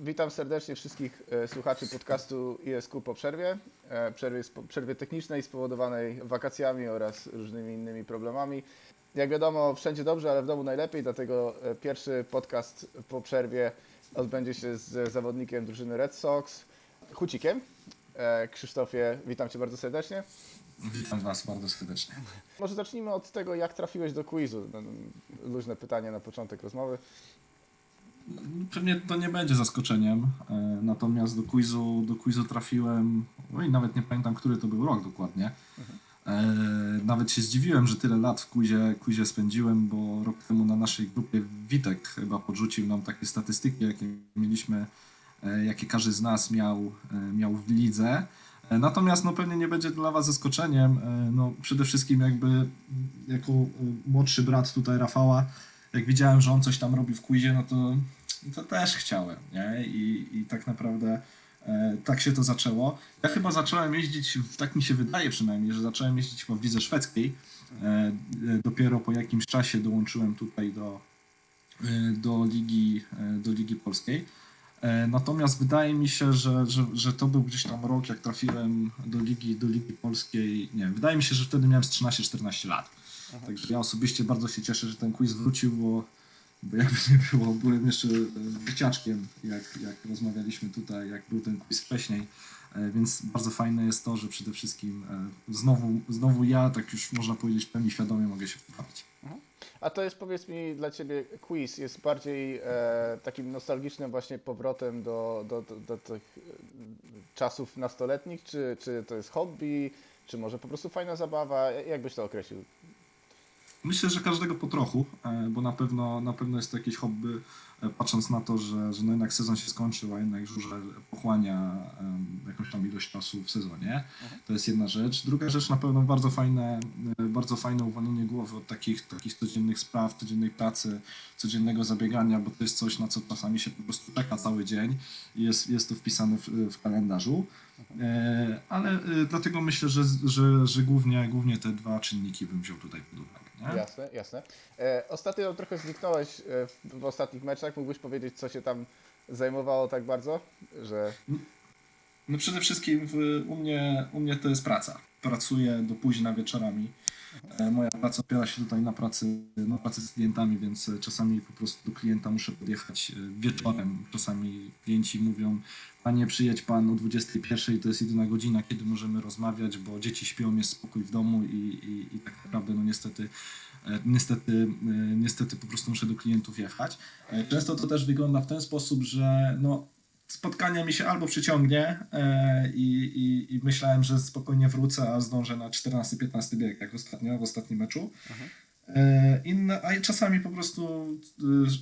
Witam serdecznie wszystkich e, słuchaczy podcastu ISQ po przerwie. E, przerwie, przerwie technicznej spowodowanej wakacjami oraz różnymi innymi problemami. Jak wiadomo, wszędzie dobrze, ale w domu najlepiej, dlatego e, pierwszy podcast po przerwie odbędzie się z zawodnikiem drużyny Red Sox, Hucikiem. Krzysztofie, witam Cię bardzo serdecznie. Witam Was bardzo serdecznie. Może zacznijmy od tego, jak trafiłeś do quizu. No, luźne pytanie na początek rozmowy. Pewnie to nie będzie zaskoczeniem, e, natomiast do quizu, do quizu trafiłem, no i nawet nie pamiętam, który to był rok dokładnie. E, nawet się zdziwiłem, że tyle lat w quizie, quizie spędziłem, bo rok temu na naszej grupie Witek chyba podrzucił nam takie statystyki, jakie mieliśmy, e, jakie każdy z nas miał, miał w lidze. Natomiast no, pewnie nie będzie dla Was zaskoczeniem. No, przede wszystkim jakby jako młodszy brat tutaj Rafała, jak widziałem, że on coś tam robi w quizie, no to to też chciałem, nie? I, i tak naprawdę e, tak się to zaczęło. Ja chyba zacząłem jeździć, tak mi się wydaje przynajmniej, że zacząłem jeździć w lidze szwedzkiej. E, e, dopiero po jakimś czasie dołączyłem tutaj do, e, do, ligi, e, do Ligi Polskiej. Natomiast wydaje mi się, że, że, że to był gdzieś tam rok, jak trafiłem do Ligi, do Ligi Polskiej. Nie wydaje mi się, że wtedy miałem 13-14 lat. Także ja osobiście bardzo się cieszę, że ten quiz wrócił, bo bo jakby nie było, byłem jeszcze e, dzieciaczkiem, jak, jak rozmawialiśmy tutaj, jak był ten quiz wcześniej, e, więc bardzo fajne jest to, że przede wszystkim e, znowu, znowu ja, tak już można powiedzieć, pełni świadomie mogę się poprawić. Mhm. A to jest powiedz mi dla Ciebie quiz, jest bardziej e, takim nostalgicznym właśnie powrotem do, do, do, do tych czasów nastoletnich, czy, czy to jest hobby, czy może po prostu fajna zabawa? Jak byś to określił? Myślę, że każdego po trochu, e, bo na pewno, na pewno jest to jakieś hobby, e, patrząc na to, że, że no jednak sezon się skończył, a jednak żurze pochłania jakąś tam ilość czasu w sezonie. Mhm. To jest jedna rzecz. Druga rzecz, na pewno bardzo fajne, e, bardzo fajne uwolnienie głowy od takich, takich codziennych spraw, codziennej pracy, codziennego zabiegania, bo to jest coś, na co czasami się po prostu czeka cały dzień i jest, jest to wpisane w, w kalendarzu. Mhm. Ale dlatego myślę, że, że, że głównie, głównie te dwa czynniki bym wziął tutaj pod uwagę. Nie? Jasne, jasne. E, ostatnio trochę zniknąłeś e, w, w, ostatnich meczach. Mógłbyś powiedzieć, co się tam zajmowało tak bardzo, że... No przede wszystkim w, u, mnie, u mnie to jest praca. Pracuję do późna wieczorami. E, moja praca opiera się tutaj na pracy, na pracy z klientami, więc czasami po prostu do klienta muszę podjechać e, wieczorem. Czasami klienci mówią, panie przyjedź pan o 21, to jest jedyna godzina, kiedy możemy rozmawiać, bo dzieci śpią, jest spokój w domu i, i, i tak naprawdę no niestety e, Niestety, niestety po prostu muszę do klientów jechać. Często to też wygląda w ten sposób, że no, spotkania mi się albo przyciągnie e, i, i, i, myślałem, że spokojnie wrócę, a zdążę na 14-15 bieg, jak ostatnio, w ostatnim meczu. E, inne, a czasami po prostu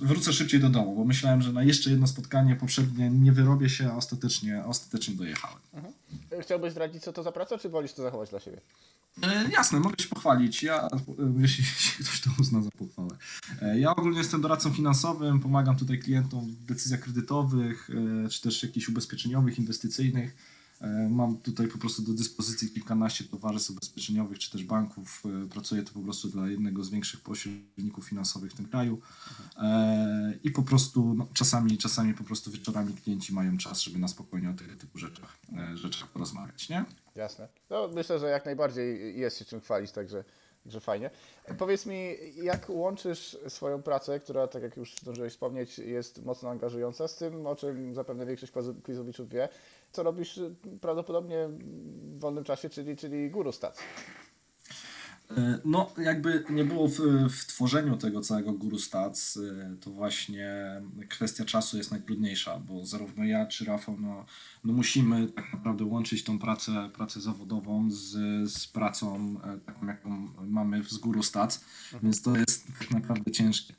e, wrócę szybciej do domu, bo myślałem, że na jeszcze jedno spotkanie poprzednie nie wyrobię się, a ostatecznie, ostatecznie dojechałem. Mhm. Chciałbyś zdradzić, co to za praca, czy wolisz to zachować dla siebie? E, jasne, mogę się pochwalić, ja, e, jeśli, jeśli ktoś to uzna za pochwałę. E, ja ogólnie jestem doradcą finansowym, pomagam tutaj klientom w decyzjach kredytowych, e, czy też jakichś ubezpieczeniowych, inwestycyjnych. E, mam tutaj po prostu do dyspozycji kilkanaście towarzystw ubezpieczeniowych czy też banków. E, pracuję to po prostu dla jednego z większych pośredników finansowych w tym kraju. E, I po prostu no, czasami, czasami po prostu wieczorami klienci mają czas, żeby na spokojnie o tego typu rzeczach, rzeczach porozmawiać, nie? Jasne. No, myślę, że jak najbardziej jest się czym chwalić, także że fajnie. Powiedz mi, jak łączysz swoją pracę, która, tak jak już zdążyłeś wspomnieć, jest mocno angażująca, z tym, o czym zapewne większość quizowiczów wie, co robisz prawdopodobnie w wolnym czasie, czyli, czyli guru stacji. E, no, jakby nie było w, w, tworzeniu tego całego Guru Stats, e, to właśnie kwestia czasu jest najtrudniejsza, bo zarówno ja czy Rafał, no, no musimy tak naprawdę łączyć tą pracę, pracę zawodową z, z pracą e, taką, jaką mamy z Guru Stats, mhm. więc to jest tak naprawdę ciężkie.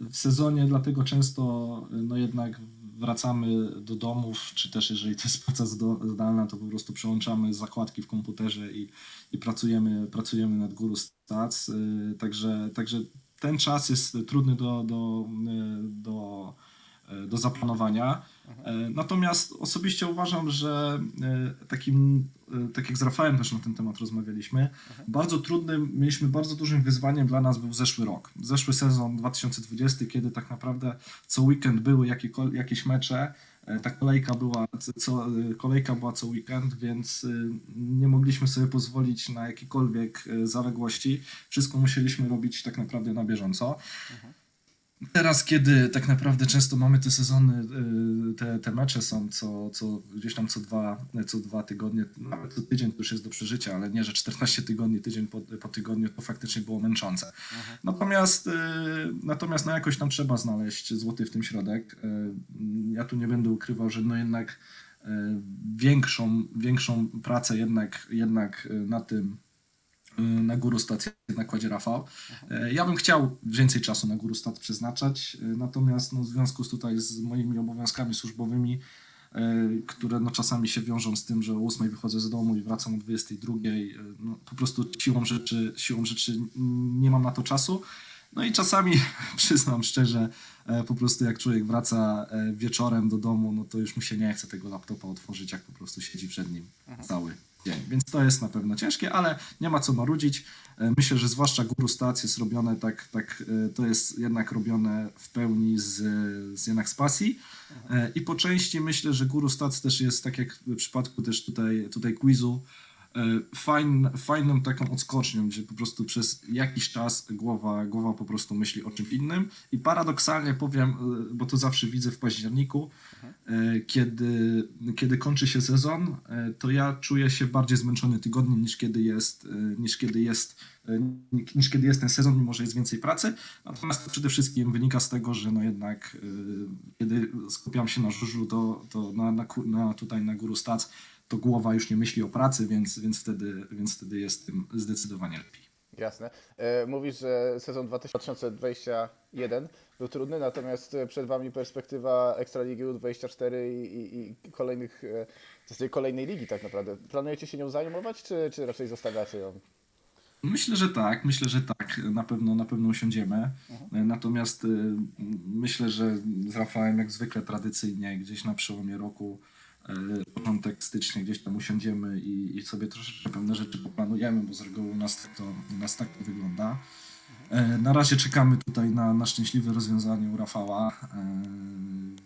W sezonie dlatego często no jednak wracamy do domów, czy też jeżeli to jest praca zdalna, to po prostu przełączamy zakładki w komputerze i, i pracujemy, pracujemy nad Guru Stats. Y, także, także ten czas jest trudny do, do, y, do do zaplanowania. E, Natomiast osobiście uważam, że e, takim, e, tak jak z Rafałem też na ten temat rozmawialiśmy, bardzo trudnym, mieliśmy bardzo dużym wyzwaniem dla nas był zeszły rok. Zeszły sezon 2020, kiedy tak naprawdę co weekend były jakieś mecze, E, ta kolejka była co- e, kolejka była co weekend, więc nie mogliśmy sobie pozwolić na jakiekolwiek e, zaległości. Wszystko musieliśmy robić tak naprawdę na bieżąco. Teraz, kiedy tak naprawdę często mamy te sezony, y, te, te mecze są co, co gdzieś tam co dwa, co dwa tygodnie, nawet co tydzień to już jest do przeżycia, ale nie, że 14 tygodni, tydzień po, po tygodniu to faktycznie było męczące. Natomiast, y, natomiast no jakoś tam trzeba znaleźć złoty w tym środek. Y, Ja tu nie będę ukrywał, że no jednak większą, większą pracę jednak, jednak na tym na Guru Stat jednak kładzie Rafał. E, Ja bym chciał więcej czasu na Guru Stat przeznaczać, e, natomiast no, w związku z tutaj z moimi obowiązkami służbowymi, które no, czasami się wiążą z tym, że o 8 wychodzę z domu i wracam o 22, e, no, po prostu siłą rzeczy, siłą rzeczy nie mam na to czasu. No i czasami, przyznam szczerze, e, po prostu jak człowiek wraca e, wieczorem do domu, no to już mu się nie chce tego laptopa otworzyć, jak po prostu siedzi przed nim cały dzień. Więc to jest na pewno ciężkie, ale nie ma co marudzić. E, Myślę, że zwłaszcza Guru Stats jest robione tak, tak e, to jest jednak robione w pełni z, z jednak z pasji. E, I po części myślę, że Guru Stats też jest, tak jak w przypadku też tutaj, tutaj quizu, fajn, fajną taką odskocznią, gdzie po prostu przez jakiś czas głowa, głowa po prostu myśli o czymś innym. I paradoksalnie powiem, bo to zawsze widzę w październiku, kiedy, kiedy kończy się sezon, e, to ja czuję się bardziej zmęczony tygodniem niż kiedy jest, e, niż kiedy jest, e, niż kiedy jest ten sezon, mimo że jest więcej pracy. Natomiast to przede wszystkim wynika z tego, że no jednak e, kiedy skupiam się na żużlu, to, to na, na, na tutaj na Guru Stats, to głowa już nie myśli o pracy, więc, więc, wtedy, więc wtedy jest tym zdecydowanie lepiej. Jasne. E, Mówisz, że sezon 2021 był trudny, natomiast e, przed Wami perspektywa Ekstraligi U24 i, i, i kolejnych, e, w zasadzie kolejnej ligi tak naprawdę. Planujecie się nią zajmować, czy, czy raczej zostawiacie ją? Myślę, że tak, myślę, że tak. Na pewno, na pewno usiądziemy. Mhm. Natomiast myślę, że z Rafałem jak zwykle tradycyjnie gdzieś na przełomie roku, początek stycznia gdzieś tam usiądziemy i, i sobie troszeczkę pewne rzeczy poplanujemy, bo z reguły u nas tak to, u nas tak to wygląda. E, Na razie czekamy tutaj na, na szczęśliwe rozwiązanie u Rafała, e,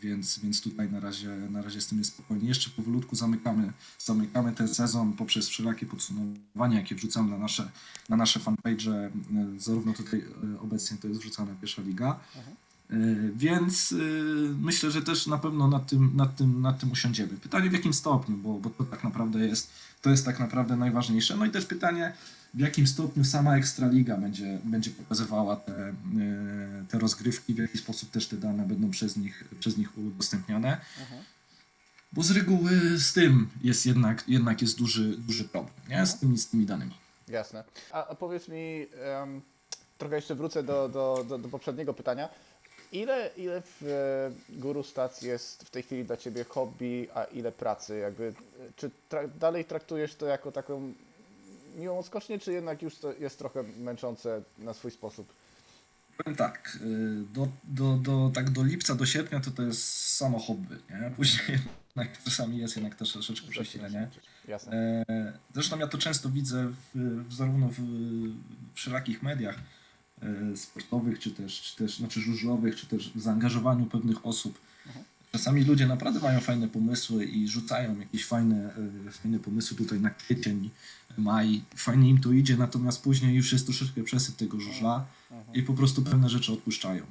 więc, więc tutaj na razie, na razie z tym jest spokojnie. Jeszcze powolutku zamykamy, zamykamy ten sezon poprzez wszelakie podsumowania, jakie wrzucamy na nasze, na nasze fanpage. e, Zarówno tutaj e, obecnie to jest wrzucana pierwsza liga. E, Więc e, myślę, że też na pewno nad tym, nad tym, nad tym usiądziemy. Pytanie w jakim stopniu, bo, bo to tak naprawdę jest, to jest tak naprawdę najważniejsze. No i też pytanie, w jakim stopniu sama Ekstraliga będzie, będzie pokazywała te, e, te rozgrywki, w jaki sposób też te dane będą przez nich, przez nich udostępniane. Bo z reguły z tym jest jednak, jednak jest duży, duży problem, nie? Z tymi, z tymi danymi. Jasne. A, powiedz mi, em, trochę jeszcze wrócę do, do, do, do poprzedniego pytania. Ile, ile w e, Guru Stats jest w tej chwili dla Ciebie hobby, a ile pracy? Jakby, e, czy tra- dalej traktujesz to jako taką miłą odskocznię, czy jednak już to jest trochę męczące na swój sposób? Powiem tak, y, do, do, do, tak do lipca, do sierpnia to to jest samo hobby, nie? Później jednak czasami jest jednak też troszeczkę przesilenie. Jasne. E, Zresztą ja to często widzę w, zarówno w, w wszelakich mediach sportowych, czy też, czy też znaczy żużlowych, czy też w zaangażowaniu pewnych osób. Czasami ludzie naprawdę mają fajne pomysły i rzucają jakieś fajne, e, fajne pomysły tutaj na kwiecień, maj. Fajnie im to idzie, natomiast później już jest troszeczkę przesyp tego żużla i po prostu pewne rzeczy odpuszczają.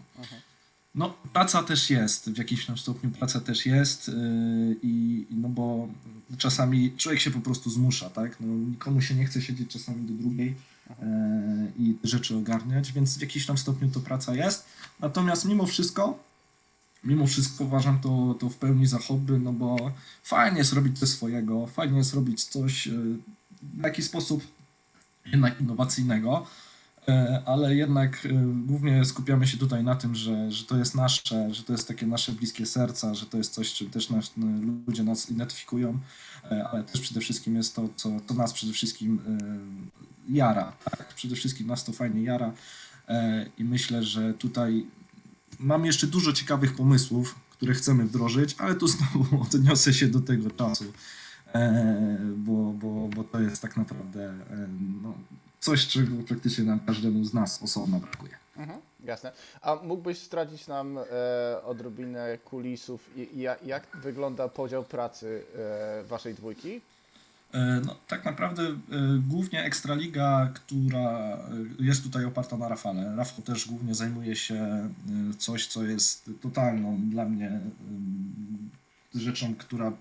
No, praca też jest, w jakimś tam stopniu praca też jest yy, i no bo czasami człowiek się po prostu zmusza, tak? No, nikomu się nie chce siedzieć czasami do drugiej i te rzeczy ogarniać, więc w jakimś tam stopniu to praca jest. Natomiast mimo wszystko, mimo wszystko uważam to, to w pełni za hobby, no bo fajnie jest robić coś swojego, fajnie jest robić coś yy, w jakiś sposób jednak innowacyjnego. E, ale jednak e, głównie skupiamy się tutaj na tym, że, że to jest nasze, że to jest takie nasze bliskie serca, że to jest coś, czym też nas, ludzie nas identyfikują, e, ale też przede wszystkim jest to, co, co nas przede wszystkim jara. Tak? Przede wszystkim nas to fajnie jara i myślę, że tutaj mam jeszcze dużo ciekawych pomysłów, które chcemy wdrożyć, ale tu znowu odniosę się do tego czasu, bo, bo, bo to jest tak naprawdę no, coś, czego praktycznie nam każdemu z nas osobno brakuje. Mhm, jasne. A mógłbyś zdradzić nam e, odrobinę kulisów i, i jak, wygląda podział pracy e, waszej dwójki? E, No, tak naprawdę e, głównie Ekstraliga, która e, jest tutaj oparta na Rafale. Rafał też głównie zajmuje się coś, co jest totalną dla mnie rzeczą, która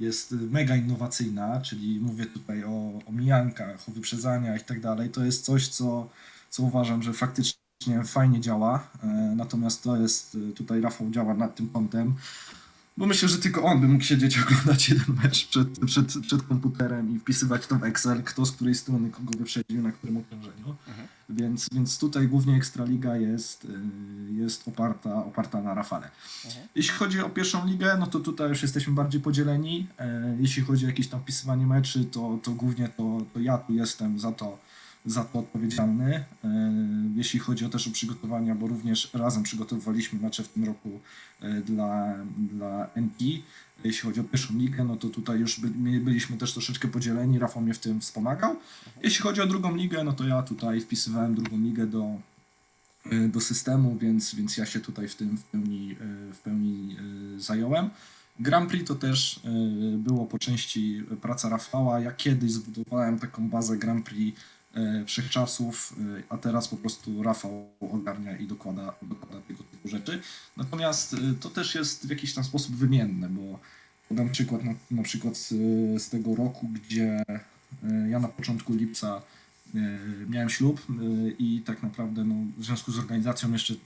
jest mega innowacyjna, czyli mówię tutaj o, o mijankach, o wyprzedzaniach i tak dalej. To jest coś, co, co uważam, że faktycznie fajnie działa. E, Natomiast to jest, e, tutaj Rafał działa nad tym kątem. Bo myślę, że tylko on by mógł siedzieć i oglądać jeden mecz przed, przed, przed komputerem i wpisywać to w Excel, kto z której strony kogo wyprzedził, na którym okrążeniu. Mhm. Więc, więc tutaj głównie Ekstraliga jest, y, jest oparta, oparta na Rafale. Mhm. Jeśli chodzi o pierwszą ligę, no to tutaj już jesteśmy bardziej podzieleni. E, Jeśli chodzi o jakieś tam wpisywanie meczy, to, to głównie to, to ja tu jestem za to, za to odpowiedzialny. E, Jeśli chodzi o też o przygotowania, bo również razem przygotowywaliśmy mecze w tym roku e, dla, dla NP. Jeśli chodzi o pierwszą ligę, no to tutaj już by, my byliśmy też troszeczkę podzieleni, Rafał mnie w tym wspomagał. Jeśli chodzi o drugą ligę, no to ja tutaj wpisywałem drugą ligę do, e, do systemu, więc, więc ja się tutaj w tym w pełni, w pełni zająłem. Grand Prix to też było po części praca Rafała. Ja kiedyś zbudowałem taką bazę Grand Prix wszechczasów, e, a teraz po prostu Rafał ogarnia i dokłada, dokłada tego typu rzeczy. Natomiast e, to też jest w jakiś tam sposób wymienne, bo podam przykład na, na przykład z, z tego roku, gdzie e, ja na początku lipca e, miałem ślub e, i tak naprawdę no, w związku z organizacją jeszcze e,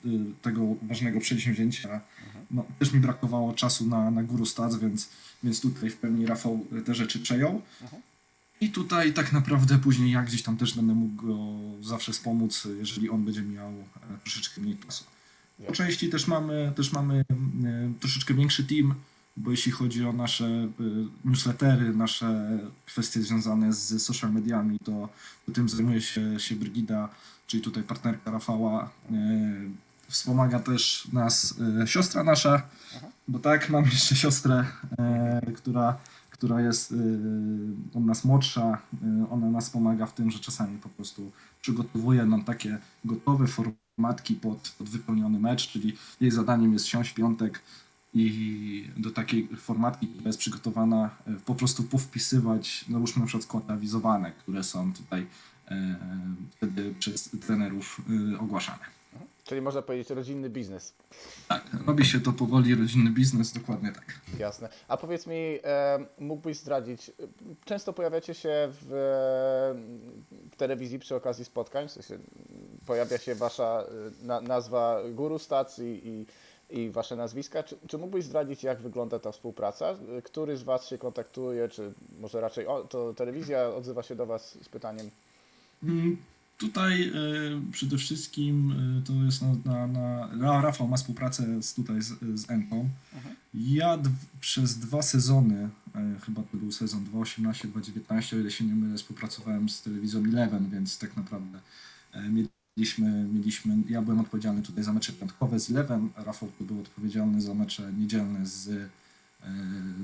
tego ważnego przedsięwzięcia no, też mi brakowało czasu na, na guru stac, więc, więc tutaj w pełni Rafał te rzeczy przejął. Mhm. I tutaj tak naprawdę później ja gdzieś tam też będę mógł go zawsze wspomóc, jeżeli on będzie miał e, troszeczkę mniej czasu. Po części też mamy, też mamy e, troszeczkę większy team, bo jeśli chodzi o nasze e, newslettery, nasze kwestie związane z social mediami, to, to tym zajmuje się, się Brygida, czyli tutaj partnerka Rafała. Wspomaga też nas siostra nasza, bo tak, mam jeszcze siostrę, która, która jest e, od nas młodsza. E, ona nas pomaga w tym, że czasami po prostu przygotowuje nam takie gotowe formatki pod, pod wypełniony mecz, czyli jej zadaniem jest siąść w piątek i do takiej formatki, która jest przygotowana, po prostu powpisywać, no już na przykład składy awizowane, które są tutaj wtedy przez trenerów ogłaszane. Czyli można powiedzieć rodzinny biznes. Tak, robi się to powoli, rodzinny biznes, dokładnie tak. Jasne. A powiedz mi, e, mógłbyś zdradzić, często pojawiacie się w, w telewizji przy okazji spotkań, w sensie pojawia się wasza e, na, nazwa guru stacji i, i wasze nazwiska. Czy, czy mógłbyś zdradzić, jak wygląda ta współpraca? Który z was się kontaktuje, czy może raczej o, to telewizja odzywa się do was z pytaniem? Tutaj e, przede wszystkim e, to jest na, na, na Ra- Rafał ma współpracę z, tutaj z, z Enką. Ja dw, przez dwa sezony, e, chyba to był sezon 2018-2019, o ile się nie mylę, współpracowałem z telewizją Eleven, więc tak naprawdę mieliśmy, mieliśmy, ja byłem odpowiedzialny tutaj za mecze piątkowe z Eleven, Rafał był odpowiedzialny za mecze niedzielne z,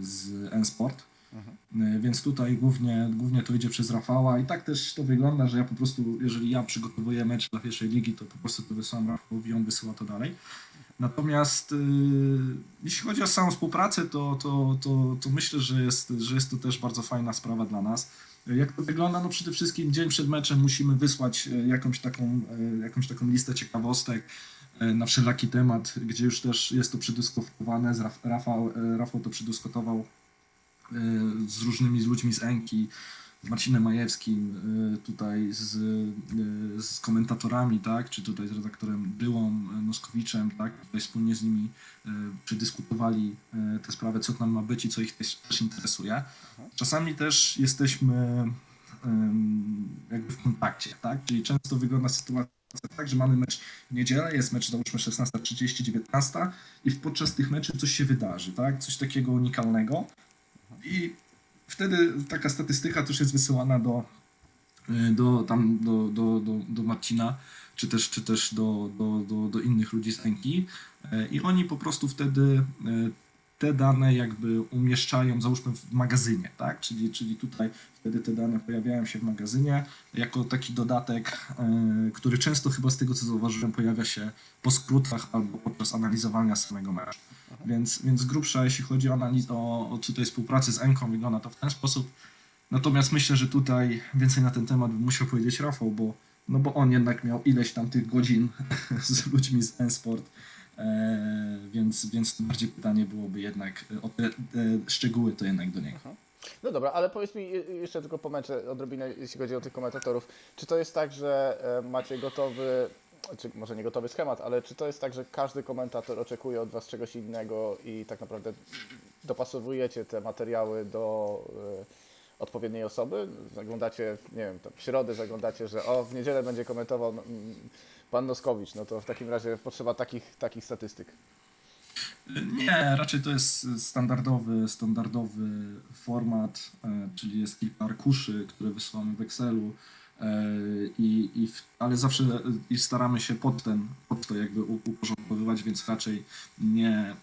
z N-Sport. E, Więc tutaj głównie, głównie to idzie przez Rafała i tak też to wygląda, że ja po prostu, jeżeli ja przygotowuję mecz dla pierwszej ligi, to po prostu to wysyłam Rafałowi, on wysyła to dalej. Natomiast y, jeśli chodzi o samą współpracę, to, to, to, to myślę, że jest, że jest to też bardzo fajna sprawa dla nas. Jak to wygląda? No przede wszystkim dzień przed meczem musimy wysłać e, jakąś taką, e, jakąś taką listę ciekawostek na wszelaki temat, gdzie już też jest to przedyskutowane. Rafał, Rafał to przedyskutował z różnymi ludźmi z Enki, z Marcinem Majewskim, e, tutaj z, e, z komentatorami, tak, czy tutaj z redaktorem Byłą Noskowiczem, tak, tutaj wspólnie z nimi przedyskutowali tę sprawę, co tam ma być i co ich też, też interesuje. Czasami też jesteśmy jakby w kontakcie, tak, czyli często wygląda sytuacja tak, że mamy mecz w niedzielę, jest mecz załóżmy 16.30, 19 i podczas tych meczów coś się wydarzy, tak? Coś takiego unikalnego. I wtedy taka statystyka też jest wysyłana do, y, do, tam, do, do, do, do Marcina, czy też, czy też do, do, do, do innych ludzi z Enki e, i oni po prostu wtedy e, te dane jakby umieszczają, załóżmy w magazynie, tak? Czyli, czyli tutaj wtedy te dane pojawiają się w magazynie jako taki dodatek, e, który często chyba z tego co zauważyłem pojawia się po skrótach albo podczas analizowania samego meczu. Więc, więc z grubsza, jeśli chodzi o, analiz- o, o tutaj współpracę z Enką, wygląda to w ten sposób. Natomiast myślę, że tutaj więcej na ten temat bym musiał powiedzieć Rafał, bo, no bo on jednak miał ileś tam tych godzin z ludźmi z Ensport, e, więc, więc to bardziej pytanie byłoby jednak o te e, szczegóły to jednak do niego. No dobra, ale powiedz mi jeszcze tylko pomęczę odrobinę, jeśli chodzi o tych komentatorów. Czy to jest tak, że e, macie gotowy, czy może nie gotowy schemat, ale czy to jest tak, że każdy komentator oczekuje od Was czegoś innego i tak naprawdę dopasowujecie te materiały do e, odpowiedniej osoby? Zaglądacie, nie wiem, tam w środę zaglądacie, że o, w niedzielę będzie komentował mm, Pan Noskowicz, no to w takim razie potrzeba takich, takich statystyk. Nie, raczej to jest standardowy, standardowy format, e, czyli jest kilka arkuszy, które wysyłamy w Excelu, e, i, i w, ale zawsze e, i staramy się pod, ten, pod to jakby uporządkowywać, więc raczej nie,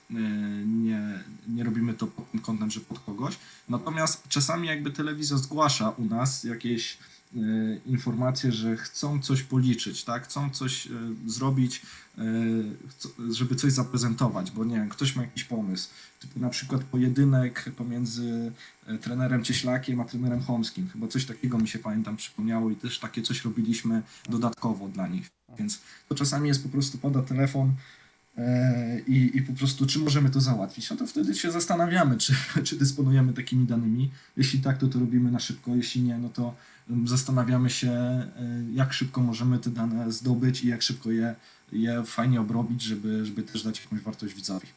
nie, nie robimy to pod tym kątem, że pod kogoś. Natomiast czasami jakby telewizja zgłasza u nas jakieś e, informacje, że chcą coś policzyć, tak? chcą coś e, zrobić, chco- żeby coś zaprezentować, bo nie wiem, ktoś ma jakiś pomysł, typu na przykład pojedynek pomiędzy e, trenerem Cieślakiem a trenerem Chomskim, chyba coś takiego mi się pamiętam przypomniało i też takie coś robiliśmy dodatkowo dla nich, więc to czasami jest po prostu pada telefon e, i, i po prostu czy możemy to załatwić, no to wtedy się zastanawiamy, czy, czy dysponujemy takimi danymi, jeśli tak, to to robimy na szybko, jeśli nie, no to zastanawiamy się, e, jak szybko możemy te dane zdobyć i jak szybko je, je fajnie obrobić, żeby, żeby też dać jakąś wartość widzowi.